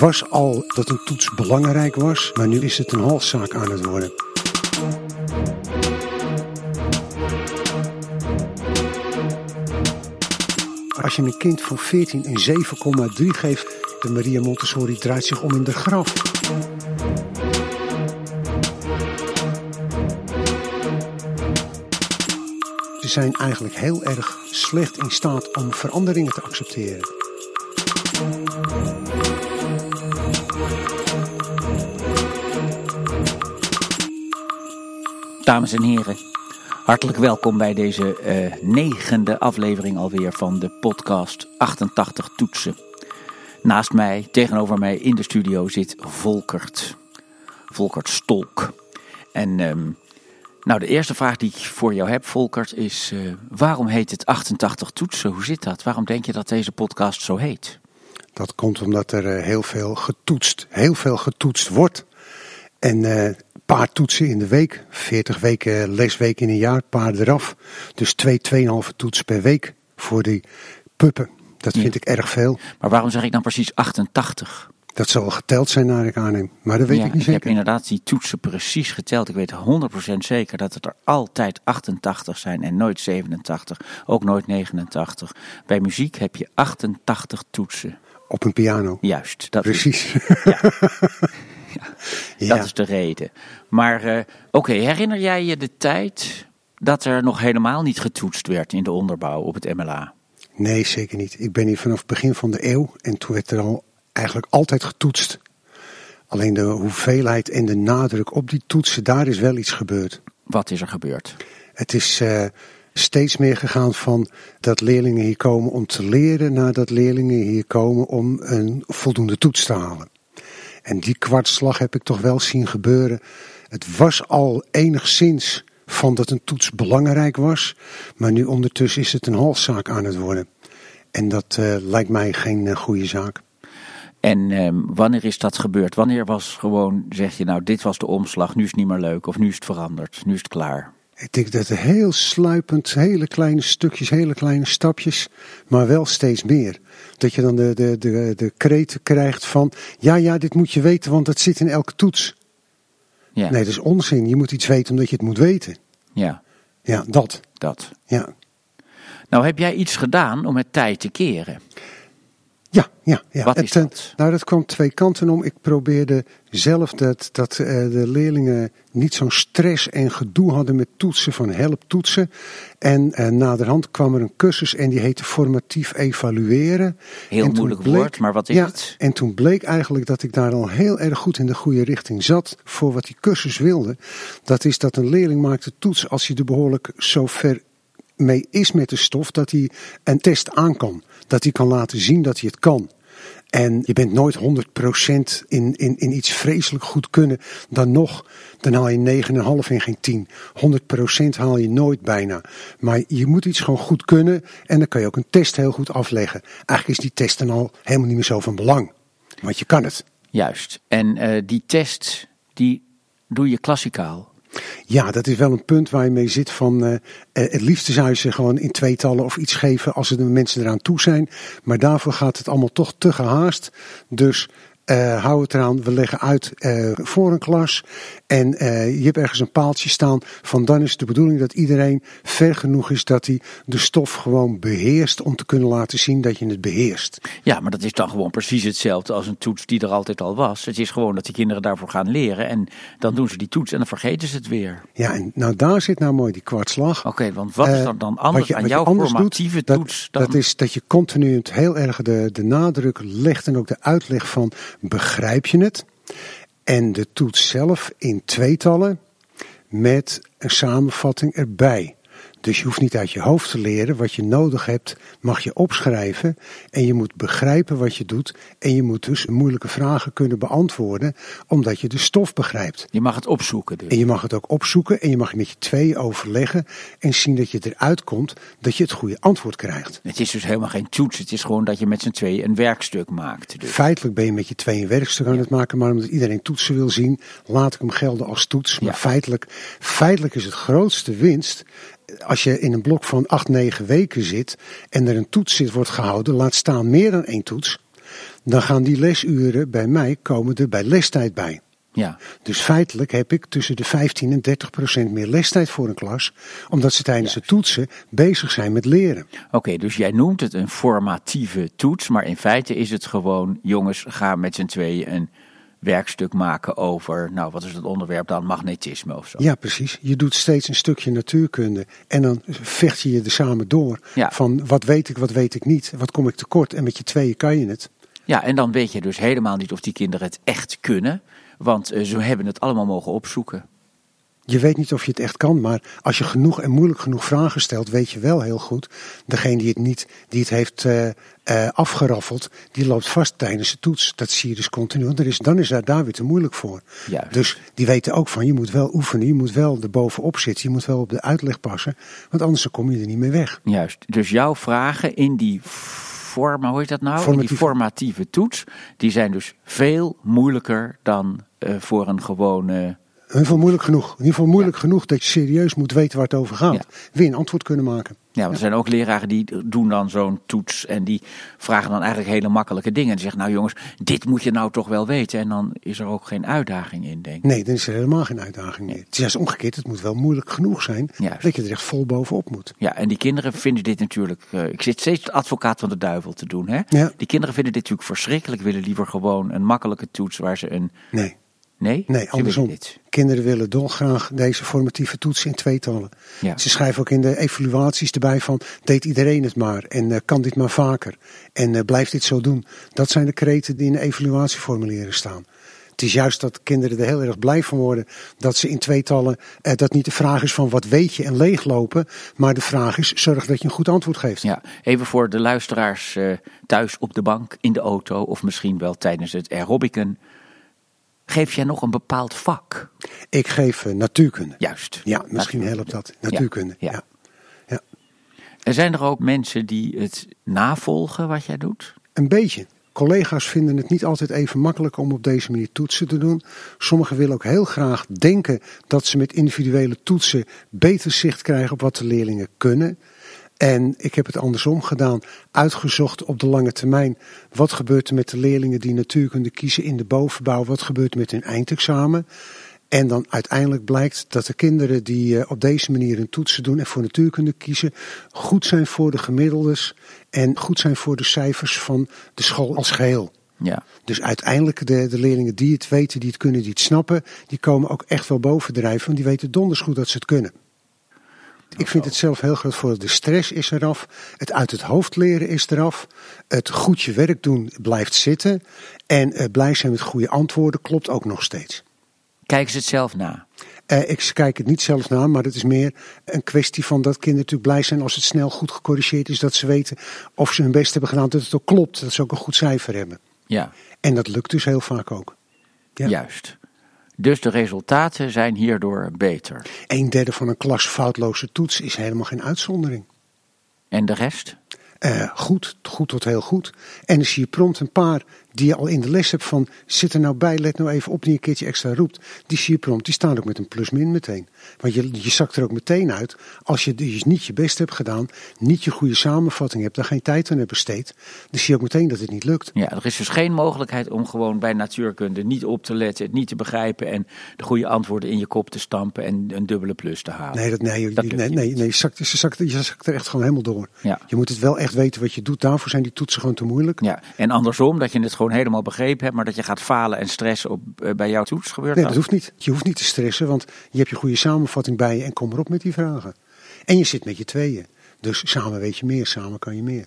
was al dat een toets belangrijk was, maar nu is het een halszaak aan het worden. Als je een kind van 14 een 7,3 geeft, de Maria Montessori draait zich om in de graf. Ze zijn eigenlijk heel erg slecht in staat om veranderingen te accepteren. Dames en heren, hartelijk welkom bij deze eh, negende aflevering alweer van de podcast 88 Toetsen. Naast mij, tegenover mij in de studio zit Volkert. Volkert Stolk. En ehm, nou, de eerste vraag die ik voor jou heb, Volkert, is: eh, waarom heet het 88 Toetsen? Hoe zit dat? Waarom denk je dat deze podcast zo heet? Dat komt omdat er eh, heel veel getoetst, heel veel getoetst wordt. En eh, een paar toetsen in de week, 40 weken lesweek in een jaar, paar eraf. Dus twee, tweeënhalve toetsen per week voor die puppen. Dat vind ik erg veel. Maar waarom zeg ik dan precies 88? Dat zal geteld zijn naar ik aanneem, maar dat weet ja, ik niet ik heb zeker. inderdaad die toetsen precies geteld. Ik weet 100% zeker dat het er altijd 88 zijn en nooit 87, ook nooit 89. Bij muziek heb je 88 toetsen. Op een piano. Juist, dat, is, Precies. dat is de reden. Maar eh, oké, herinner jij je de tijd dat er nog helemaal niet getoetst werd in de onderbouw op het MLA? Nee, zeker niet. Ik ben hier vanaf het begin van de eeuw en toen werd er al eigenlijk altijd getoetst. Alleen de hoeveelheid en de nadruk op die toetsen, daar is wel iets gebeurd. Wat is er gebeurd? Het is eh, steeds meer gegaan van dat leerlingen hier komen om te leren, naar dat leerlingen hier komen om een voldoende toets te halen. En die kwartslag heb ik toch wel zien gebeuren. Het was al enigszins van dat een toets belangrijk was, maar nu ondertussen is het een halszaak aan het worden. En dat eh, lijkt mij geen eh, goede zaak. En ehm, wanneer is dat gebeurd? Wanneer was gewoon, zeg je nou, dit was de omslag, nu is het niet meer leuk of nu is het veranderd, nu is het klaar? Ik denk dat het heel sluipend, hele kleine stukjes, hele kleine stapjes, maar wel steeds meer. Dat je dan de, de, de, de kreet krijgt van, ja, ja, dit moet je weten, want het zit in elke toets. Ja, Nee, dat is onzin. Je moet iets weten omdat je het moet weten. ja Ja, dat. dat. Ja, Nou, heb jij iets gedaan om het tijd te keren? Ja, ja. ja. Wat is eh, dat? Nou, dat kwam twee kanten om. Ik probeerde zelf dat, dat eh, de leerlingen niet zo'n stress en gedoe hadden met toetsen, van help toetsen. En eh, naderhand kwam er een cursus en die heette formatief evalueren. Heel En moeilijk bleek- woord, maar wat is ja, het? En toen bleek eigenlijk dat ik daar al heel erg goed in de goede richting zat voor wat die cursus wilde. Dat is dat een leerling maakt de toets als hij er behoorlijk zo ver mee is met de stof dat hij een test aan kan. Dat hij kan laten zien dat hij het kan. En je bent nooit 100% in, in, in iets vreselijk goed kunnen. Dan nog, dan haal je 9,5 en geen 10. 100% haal je nooit bijna. Maar je moet iets gewoon goed kunnen. En dan kan je ook een test heel goed afleggen. Eigenlijk is die test dan al helemaal niet meer zo van belang. Want je kan het. Juist. En eh, die test, die doe je klassikaal. Ja, dat is wel een punt waar je mee zit van eh, eh, het liefste zou je ze gewoon in tweetallen of iets geven als er de mensen eraan toe zijn. Maar daarvoor gaat het allemaal toch te gehaast. Dus eh, hou het eraan, we leggen uit eh, voor een klas. En eh, je hebt ergens een paaltje staan van dan is het de bedoeling dat iedereen ver genoeg is dat hij de stof gewoon beheerst om te kunnen laten zien dat je het beheerst. Ja, maar dat is dan gewoon precies hetzelfde als een toets die er altijd al was. Het is gewoon dat die kinderen daarvoor gaan leren en dan doen ze die toets en dan vergeten ze het weer. Ja, en nou daar zit nou mooi die kwartslag. Oké, want wat is Eh, dan, anders je- aan jouw anders formatieve doet, dat- toets dan... Dat is dat je continu het heel erg de, de nadruk legt en ook de uitleg van begrijp je het? En de toets zelf in tweetallen met een samenvatting erbij. Dus je hoeft niet uit je hoofd te leren. Wat je nodig hebt, mag je opschrijven. En je moet begrijpen wat je doet. En je moet dus moeilijke vragen kunnen beantwoorden, omdat je de stof begrijpt. Je mag het opzoeken dus. En je mag het ook opzoeken en je mag met je twee overleggen en zien dat je eruit komt dat je het goede antwoord krijgt. Het is dus helemaal geen toets, het is gewoon dat je met z'n tweeën een werkstuk maakt. Dus. Feitelijk ben je met je twee een werkstuk aan het maken, maar omdat iedereen toetsen wil zien, laat ik hem gelden als toets. Maar Ja. feitelijk, feitelijk is het grootste winst als je in een blok van acht, negen weken zit en er een toets zit wordt gehouden, laat staan meer dan één toets. dan gaan die lesuren bij mij komen er bij lestijd bij. Ja, Dus feitelijk heb ik tussen de 15 en 30 procent meer lestijd voor een klas, omdat ze tijdens de toetsen bezig zijn met leren. oké, dus jij noemt het een formatieve toets, maar in feite is het gewoon, jongens, ga met z'n tweeën een werkstuk maken over, nou, wat is het onderwerp dan, magnetisme of zo. Ja, precies. Je doet steeds een stukje natuurkunde en dan vecht je je er samen door. Ja. Van wat weet ik, wat weet ik niet, wat kom ik tekort en met je tweeën kan je het. Ja, en dan weet je dus helemaal niet of die kinderen het echt kunnen, want eh, ze hebben het allemaal mogen opzoeken. Je weet niet of je het echt kan, maar als je genoeg en moeilijk genoeg vragen stelt, weet je wel heel goed. Degene die het niet, die het heeft eh, eh, afgeraffeld, die loopt vast tijdens de toets. Dat zie je dus continu. Want er is, dan is daar, daar weer te moeilijk voor. Juist. Dus die weten ook van, je moet wel oefenen, je moet wel er bovenop zitten, je moet wel op de uitleg passen, want anders kom je er niet meer weg. Juist. Dus jouw vragen in die forma, hoe heet dat nou? In die Formatieve. formatieve toets, die zijn dus veel moeilijker dan eh, voor een gewone. In ieder geval moeilijk genoeg. In ieder geval moeilijk genoeg dat je serieus moet weten waar het over gaat. Ja. Weer een antwoord kunnen maken. Ja, want er zijn ook leraren die doen dan zo'n toets en die vragen dan eigenlijk hele makkelijke dingen. En die zeggen, nou jongens, dit moet je nou toch wel weten. En dan is er ook geen uitdaging in, denk ik. Nee, dan is er helemaal geen uitdaging meer. Het is juist omgekeerd, het moet wel moeilijk genoeg zijn Juist. dat je er echt vol bovenop moet. Ja, en die kinderen vinden dit natuurlijk. eh, ik zit steeds advocaat van de duivel te doen. Hè? Ja. Die kinderen vinden dit natuurlijk verschrikkelijk. Willen liever gewoon een makkelijke toets waar ze een. Nee, Nee, andersom. Kinderen willen dolgraag deze formatieve toetsen in tweetallen. Ja. Ze schrijven ook in de evaluaties erbij van, deed iedereen het maar en eh, kan dit maar vaker. En eh, blijf dit zo doen. Dat zijn de kreten die in de evaluatieformulieren staan. Het is juist dat kinderen er heel erg blij van worden dat ze in tweetallen, eh, dat niet de vraag is van wat weet je en leeglopen, maar de vraag is zorg dat je een goed antwoord geeft. Ja, even voor de luisteraars eh, thuis op de bank, in de auto of misschien wel tijdens het aerobicen. Geef jij nog een bepaald vak? Ik geef eh, natuurkunde. Juist. Ja, misschien helpt dat. Natuurkunde. Ja, Ja, ja. En zijn er ook mensen die het navolgen wat jij doet? Een beetje. Collega's vinden het niet altijd even makkelijk om op deze manier toetsen te doen. Sommigen willen ook heel graag denken dat ze met individuele toetsen beter zicht krijgen op wat de leerlingen kunnen. En ik heb het andersom gedaan, uitgezocht op de lange termijn. Wat gebeurt er met de leerlingen die natuurkunde kiezen in de bovenbouw? Wat gebeurt er met hun eindexamen? En dan uiteindelijk blijkt dat de kinderen die eh, op deze manier een toetsen doen en voor natuurkunde kiezen, goed zijn voor de gemiddeldes en goed zijn voor de cijfers van de school als geheel. Ja. Dus uiteindelijk de, de leerlingen die het weten, die het kunnen, die het snappen, die komen ook echt wel bovendrijven, want die weten donders goed dat ze het kunnen. Ik vind het zelf heel groot voor. De stress is eraf. Het uit het hoofd leren is eraf. Het goed je werk doen blijft zitten. En eh, blij zijn met goede antwoorden klopt ook nog steeds. Kijken ze het zelf na? Eh, ik kijk het niet zelf na, maar het is meer een kwestie van dat kinderen natuurlijk blij zijn als het snel goed gecorrigeerd is. Dat ze weten of ze hun best hebben gedaan, dat het ook klopt. Dat ze ook een goed cijfer hebben. Ja, En dat lukt dus heel vaak ook. Ja. juist. Dus de resultaten zijn hierdoor beter. Een derde van een klas foutloze toets is helemaal geen uitzondering. En de rest? Eh, goed, goed tot heel goed. En dan zie je prompt een paar die je al in de les hebt van zit er nou bij, let nou even op die een keertje extra roept. Die zie je prompt, die staan ook met een plus-min meteen. Want je, je zakt er ook meteen uit als je dus niet je best hebt gedaan, niet je goede samenvatting hebt, daar geen tijd aan hebt besteed. Dan zie je ook meteen dat het niet lukt. Ja, er is dus geen mogelijkheid om gewoon bij natuurkunde niet op te letten, het niet te begrijpen en de goede antwoorden in je kop te stampen en een dubbele plus te halen. Nee, dat, nee, Dat nee, nee, nee je, zakt, je, zakt, je zakt er echt gewoon helemaal door. Ja. Je moet het wel echt weten wat je doet. Daarvoor zijn die toetsen gewoon te moeilijk. Ja, en andersom, dat je het gewoon helemaal begrepen hebt, maar dat je gaat falen en stressen op, eh, bij jouw toets gebeurt Nee, dat? dat hoeft niet. Je hoeft niet te stressen, want je hebt je goede samenvatting bij je en kom erop met die vragen. En je zit met je tweeën. Dus samen weet je meer, samen kan je meer.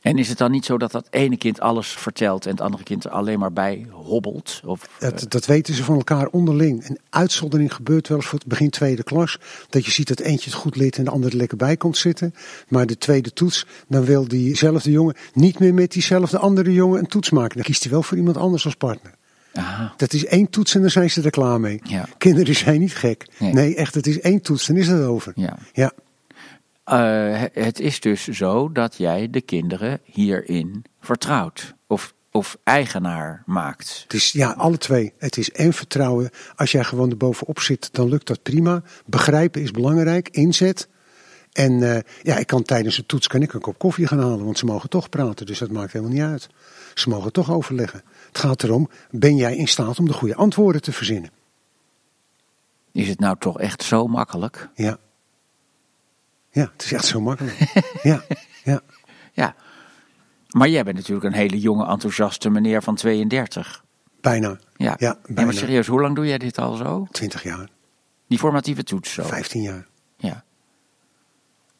En is het dan niet zo dat dat ene kind alles vertelt en het andere kind er alleen maar bij hobbelt? Of, eh, Dat, dat weten ze van elkaar onderling. Een uitzondering gebeurt wel eens voor het begin tweede klas. Dat je ziet dat eentje het goed leert en de ander er lekker bij komt zitten. Maar de tweede toets, dan wil diezelfde jongen niet meer met diezelfde andere jongen een toets maken. Dan kiest hij wel voor iemand anders als partner. aha, Dat is één toets en dan zijn ze er klaar mee. Ja. Kinderen zijn niet gek. Nee. Nee. echt, het is één toets, dan is het over. ja. Ja. Eh, het is dus zo dat jij de kinderen hierin vertrouwt of, of eigenaar maakt. Het is ja, alle twee. Het is en vertrouwen. Als jij gewoon er bovenop zit, dan lukt dat prima. Begrijpen is belangrijk. Inzet. En eh, ja, ik kan tijdens de toets kan ik een kop koffie gaan halen, want ze mogen toch praten, dus dat maakt helemaal niet uit. Ze mogen toch overleggen. Het gaat erom, ben jij in staat om de goede antwoorden te verzinnen? Is het nou toch echt zo makkelijk? Ja. Ja, het is echt zo makkelijk. ja, ja. Ja. Maar jij bent natuurlijk een hele jonge, enthousiaste meneer van 32. Bijna. Ja. Ja, maar serieus, hoe lang doe jij dit al zo? 20 jaar, Die formatieve toets zo? 15 jaar. Ja.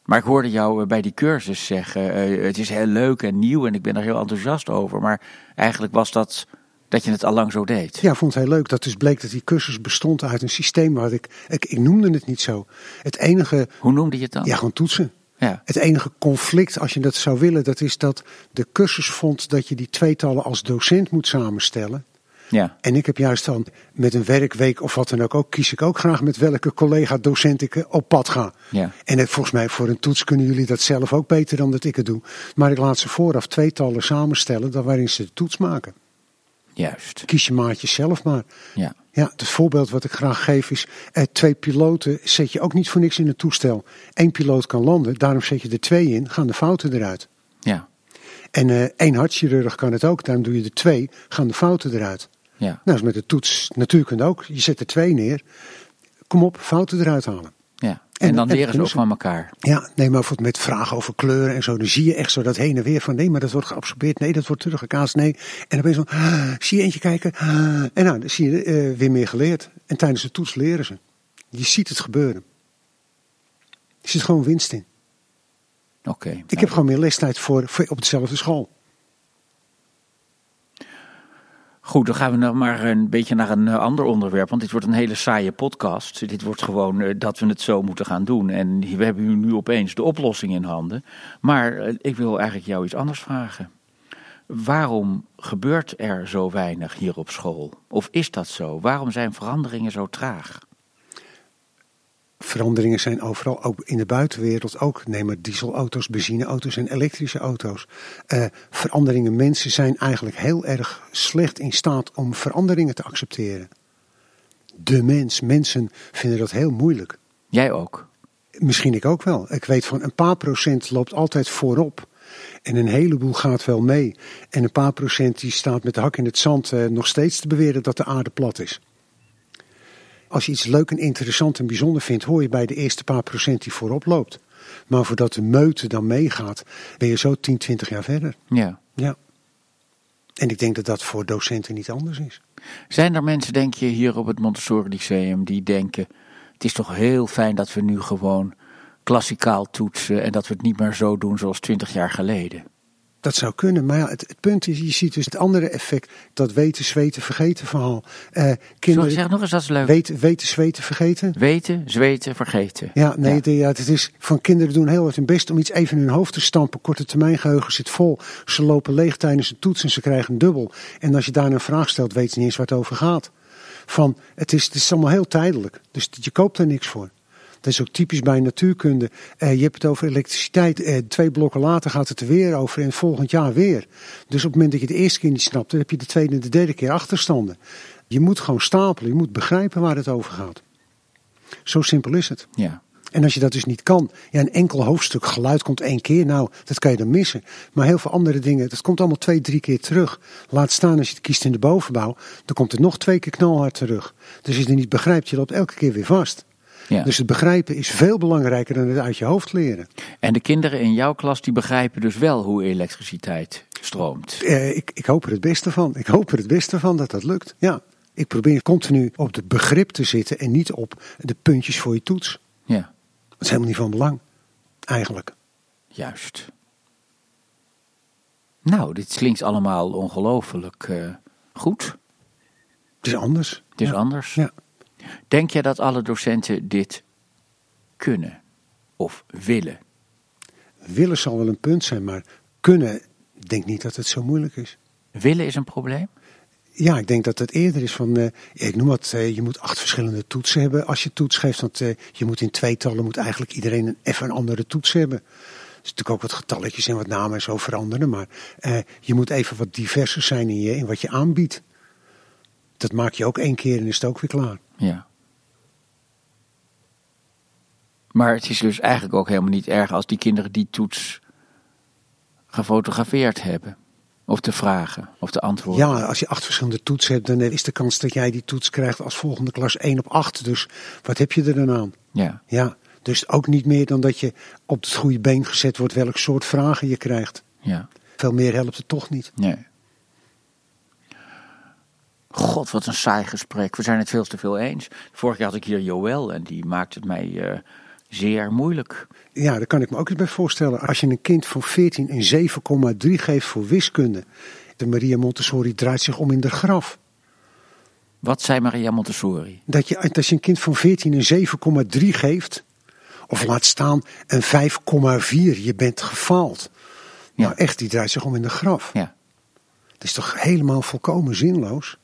Maar ik hoorde jou eh, bij die cursus zeggen, eh, het is heel leuk en nieuw en ik ben er heel enthousiast over. Maar eigenlijk was dat dat je het al lang zo deed. Ja, ik vond het heel leuk dat dus bleek dat die cursus bestond uit een systeem waar ik, ik, ik noemde het niet zo. Het enige, Hoe noemde je het dan? ja, gewoon toetsen. Ja. Het enige conflict, als je dat zou willen, dat is dat de cursus vond dat je die tweetallen als docent moet samenstellen. ja. En ik heb juist dan met een werkweek of wat dan ook, ook kies ik ook graag met welke collega-docent ik eh, op pad ga. Ja. En het, volgens mij voor een toets kunnen jullie dat zelf ook beter dan dat ik het doe. Maar ik laat ze vooraf tweetallen samenstellen dan waarin ze de toets maken. Juist. Kies je maatjes zelf maar. Ja. Ja, het voorbeeld wat ik graag geef is, eh, twee piloten zet je ook niet voor niks in een toestel. Eén piloot kan landen, daarom zet je er twee in, gaan de fouten eruit. Ja. En eh, één hartchirurg kan het ook, daarom doe je er twee, gaan de fouten eruit. Ja. Nou, is met de toets natuurkunde ook. Je zet er twee neer, kom op, fouten eruit halen. Ja. En, dan en leren ze ook van elkaar. Ja, nee, maar met vragen over kleuren en zo, dan zie je echt zo dat heen en weer van nee, maar dat wordt geabsorbeerd, nee, dat wordt teruggekaast, nee. En dan ben je zo, ah, zie je eentje kijken, ah, en nou, dan zie je eh, weer meer geleerd. En tijdens de toets leren ze. Je ziet het gebeuren. Er zit gewoon winst in. Oké. Ik nou, heb gewoon meer lestijd voor, voor op dezelfde school. Goed, dan gaan we nog maar een beetje naar een eh, ander onderwerp. Want dit wordt een hele saaie podcast. Dit wordt gewoon eh, dat we het zo moeten gaan doen. En we hebben nu opeens de oplossing in handen. Maar eh, ik wil eigenlijk jou iets anders vragen. Waarom gebeurt er zo weinig hier op school? Of is dat zo? Waarom zijn veranderingen zo traag? Veranderingen zijn overal, ook in de buitenwereld ook. Neem maar dieselauto's, benzineauto's en elektrische auto's. Eh, veranderingen, mensen zijn eigenlijk heel erg slecht in staat om veranderingen te accepteren. De mens, mensen vinden dat heel moeilijk. Jij ook? Misschien ik ook wel. Ik weet van een paar procent loopt altijd voorop. En een heleboel gaat wel mee. En een paar procent die staat met de hak in het zand eh, nog steeds te beweren dat de aarde plat is. Als je iets leuk en interessant en bijzonder vindt, hoor je bij de eerste paar procent die voorop loopt. Maar voordat de meute dan meegaat, ben je zo 10, 20 jaar verder. Ja. Ja. En ik denk dat dat voor docenten niet anders is. Zijn er mensen, denk je, hier op het Montessori Lyceum die denken: het is toch heel fijn dat we nu gewoon klassikaal toetsen en dat we het niet meer zo doen zoals twintig jaar geleden? Dat zou kunnen, maar ja, het, het punt is, je ziet dus het andere effect, dat weten, zweten, vergeten verhaal. Eh, kinderen zeg nog eens, dat is leuk. weten, weten, zweten, vergeten. Weten, zweten, vergeten. Ja, nee, Ja. de- ja, het is van kinderen doen heel erg hun best om iets even in hun hoofd te stampen. Korte termijn geheugen zit vol. Ze lopen leeg tijdens een toets en ze krijgen een dubbel. En als je daar een vraag stelt, weten ze niet eens waar het over gaat. Van, het is, het is allemaal heel tijdelijk. Dus je koopt er niks voor. Dat is ook typisch bij natuurkunde. Eh, je hebt het over elektriciteit. Eh, twee blokken later gaat het er weer over en volgend jaar weer. Dus op het moment dat je de eerste keer niet snapt, dan heb je de tweede en de derde keer achterstanden. Je moet gewoon stapelen. Je moet begrijpen waar het over gaat. Zo simpel is het. Ja. En als je dat dus niet kan, ja, een enkel hoofdstuk geluid komt één keer, nou, dat kan je dan missen. Maar heel veel andere dingen, dat komt allemaal twee, drie keer terug. Laat staan als je het kiest in de bovenbouw, dan komt het nog twee keer knalhard terug. Dus als je het niet begrijpt, je loopt elke keer weer vast. Ja. Dus het begrijpen is veel belangrijker dan het uit je hoofd leren. En de kinderen in jouw klas die begrijpen dus wel hoe elektriciteit stroomt. Eh, ik, ik hoop er het beste van. Ik hoop er het beste van dat dat lukt. Ja. Ik probeer continu op het begrip te zitten en niet op de puntjes voor je toets. Ja, Dat is helemaal niet van belang. Eigenlijk. juist. Nou, dit klinkt allemaal ongelooflijk eh, goed. Het is anders. Het is Ja. anders. Ja. Denk jij dat alle docenten dit kunnen of willen? Willen zal wel een punt zijn, maar kunnen, denk niet dat het zo moeilijk is. Willen is een probleem? Ja, ik denk dat het eerder is van, eh, ik noem wat, eh, je moet acht verschillende toetsen hebben als je toets geeft. Want eh, je moet in tweetallen, moet eigenlijk iedereen een, even een andere toets hebben. Er is natuurlijk ook wat getalletjes en wat namen en zo veranderen. Maar eh, je moet even wat diverser zijn in, je, in wat je aanbiedt. Dat maak je ook één keer en is het ook weer klaar. Ja. Maar het is dus eigenlijk ook helemaal niet erg als die kinderen die toets gefotografeerd hebben. Of de vragen, of de antwoorden. Ja, als je acht verschillende toetsen hebt, dan is de kans dat jij die toets krijgt als volgende klas 1 op 8. Dus wat heb je er dan aan? Ja, Ja, dus ook niet meer dan dat je op het goede been gezet wordt welk soort vragen je krijgt. ja, Veel meer helpt het toch niet. nee. God, wat een saai gesprek. We zijn het veel te veel eens. Vorig jaar had ik hier Joël en die maakte het mij eh, zeer moeilijk. Ja, daar kan ik me ook eens bij voorstellen. Als je een kind van 14 een 7,3 geeft voor wiskunde. De Maria Montessori draait zich om in de graf. Wat zei Maria Montessori? Dat je, als je een kind van 14 een 7,3 geeft. Of laat staan een 5,4. Je bent gefaald. Ja. Nou echt, die draait zich om in de graf. Ja, Het is toch helemaal volkomen zinloos.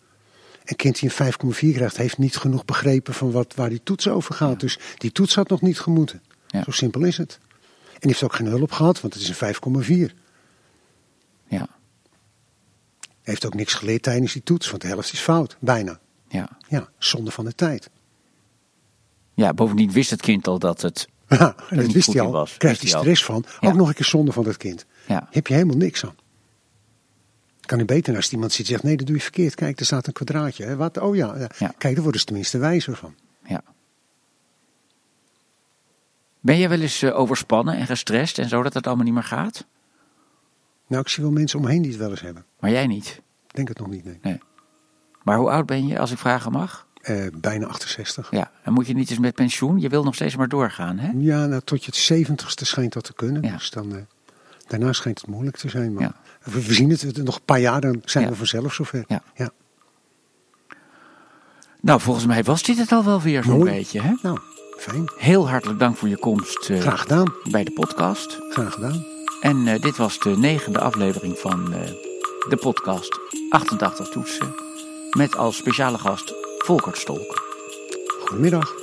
Een kind die een 5,4 krijgt, heeft niet genoeg begrepen van wat, waar die toets over gaat. Dus die toets had nog niet gemoeten. Ja. Zo simpel is het. En die heeft ook geen hulp gehad, want het is een 5,4. ja, Heeft ook niks geleerd tijdens die toets, want de helft is fout. Bijna. ja. Ja, zonde van de tijd. Ja, bovendien wist het kind al dat het. Ja, dat wist hij al. was. Krijgt hij al. stress van. Ook nog een keer zonde van dat kind. Ja, Heb je helemaal niks aan. Kan u beter als iemand zit en zegt, nee, dat doe je verkeerd. Kijk, er staat een kwadraatje. Hè? Wat? Oh ja. Kijk, daar worden ze tenminste wijzer van. ja. Ben je wel eens eh, overspannen en gestrest en zo dat het allemaal niet meer gaat? Nou, ik zie wel mensen omheen die het wel eens hebben. Maar jij niet. Ik denk het nog niet, nee. Maar hoe oud ben je, als ik vragen mag? Eh, bijna 68. Ja, en moet je niet eens met pensioen? Je wil nog steeds maar doorgaan, hè? Ja, nou, tot je het zeventigste schijnt dat te kunnen. Ja. Dus dan, eh, daarna schijnt het moeilijk te zijn. Maar Ja. We, zien het, nog een paar jaar, dan zijn Ja. we vanzelf zover. Ja. ja. Nou, volgens mij was dit het al wel weer zo'n beetje, hè? Nou, fijn. Heel hartelijk dank voor je komst eh, Graag gedaan. bij de podcast. Graag gedaan. En eh, dit was de negende aflevering van eh, de podcast 88 Toetsen. Met als speciale gast Volkert Stolk. Goedemiddag.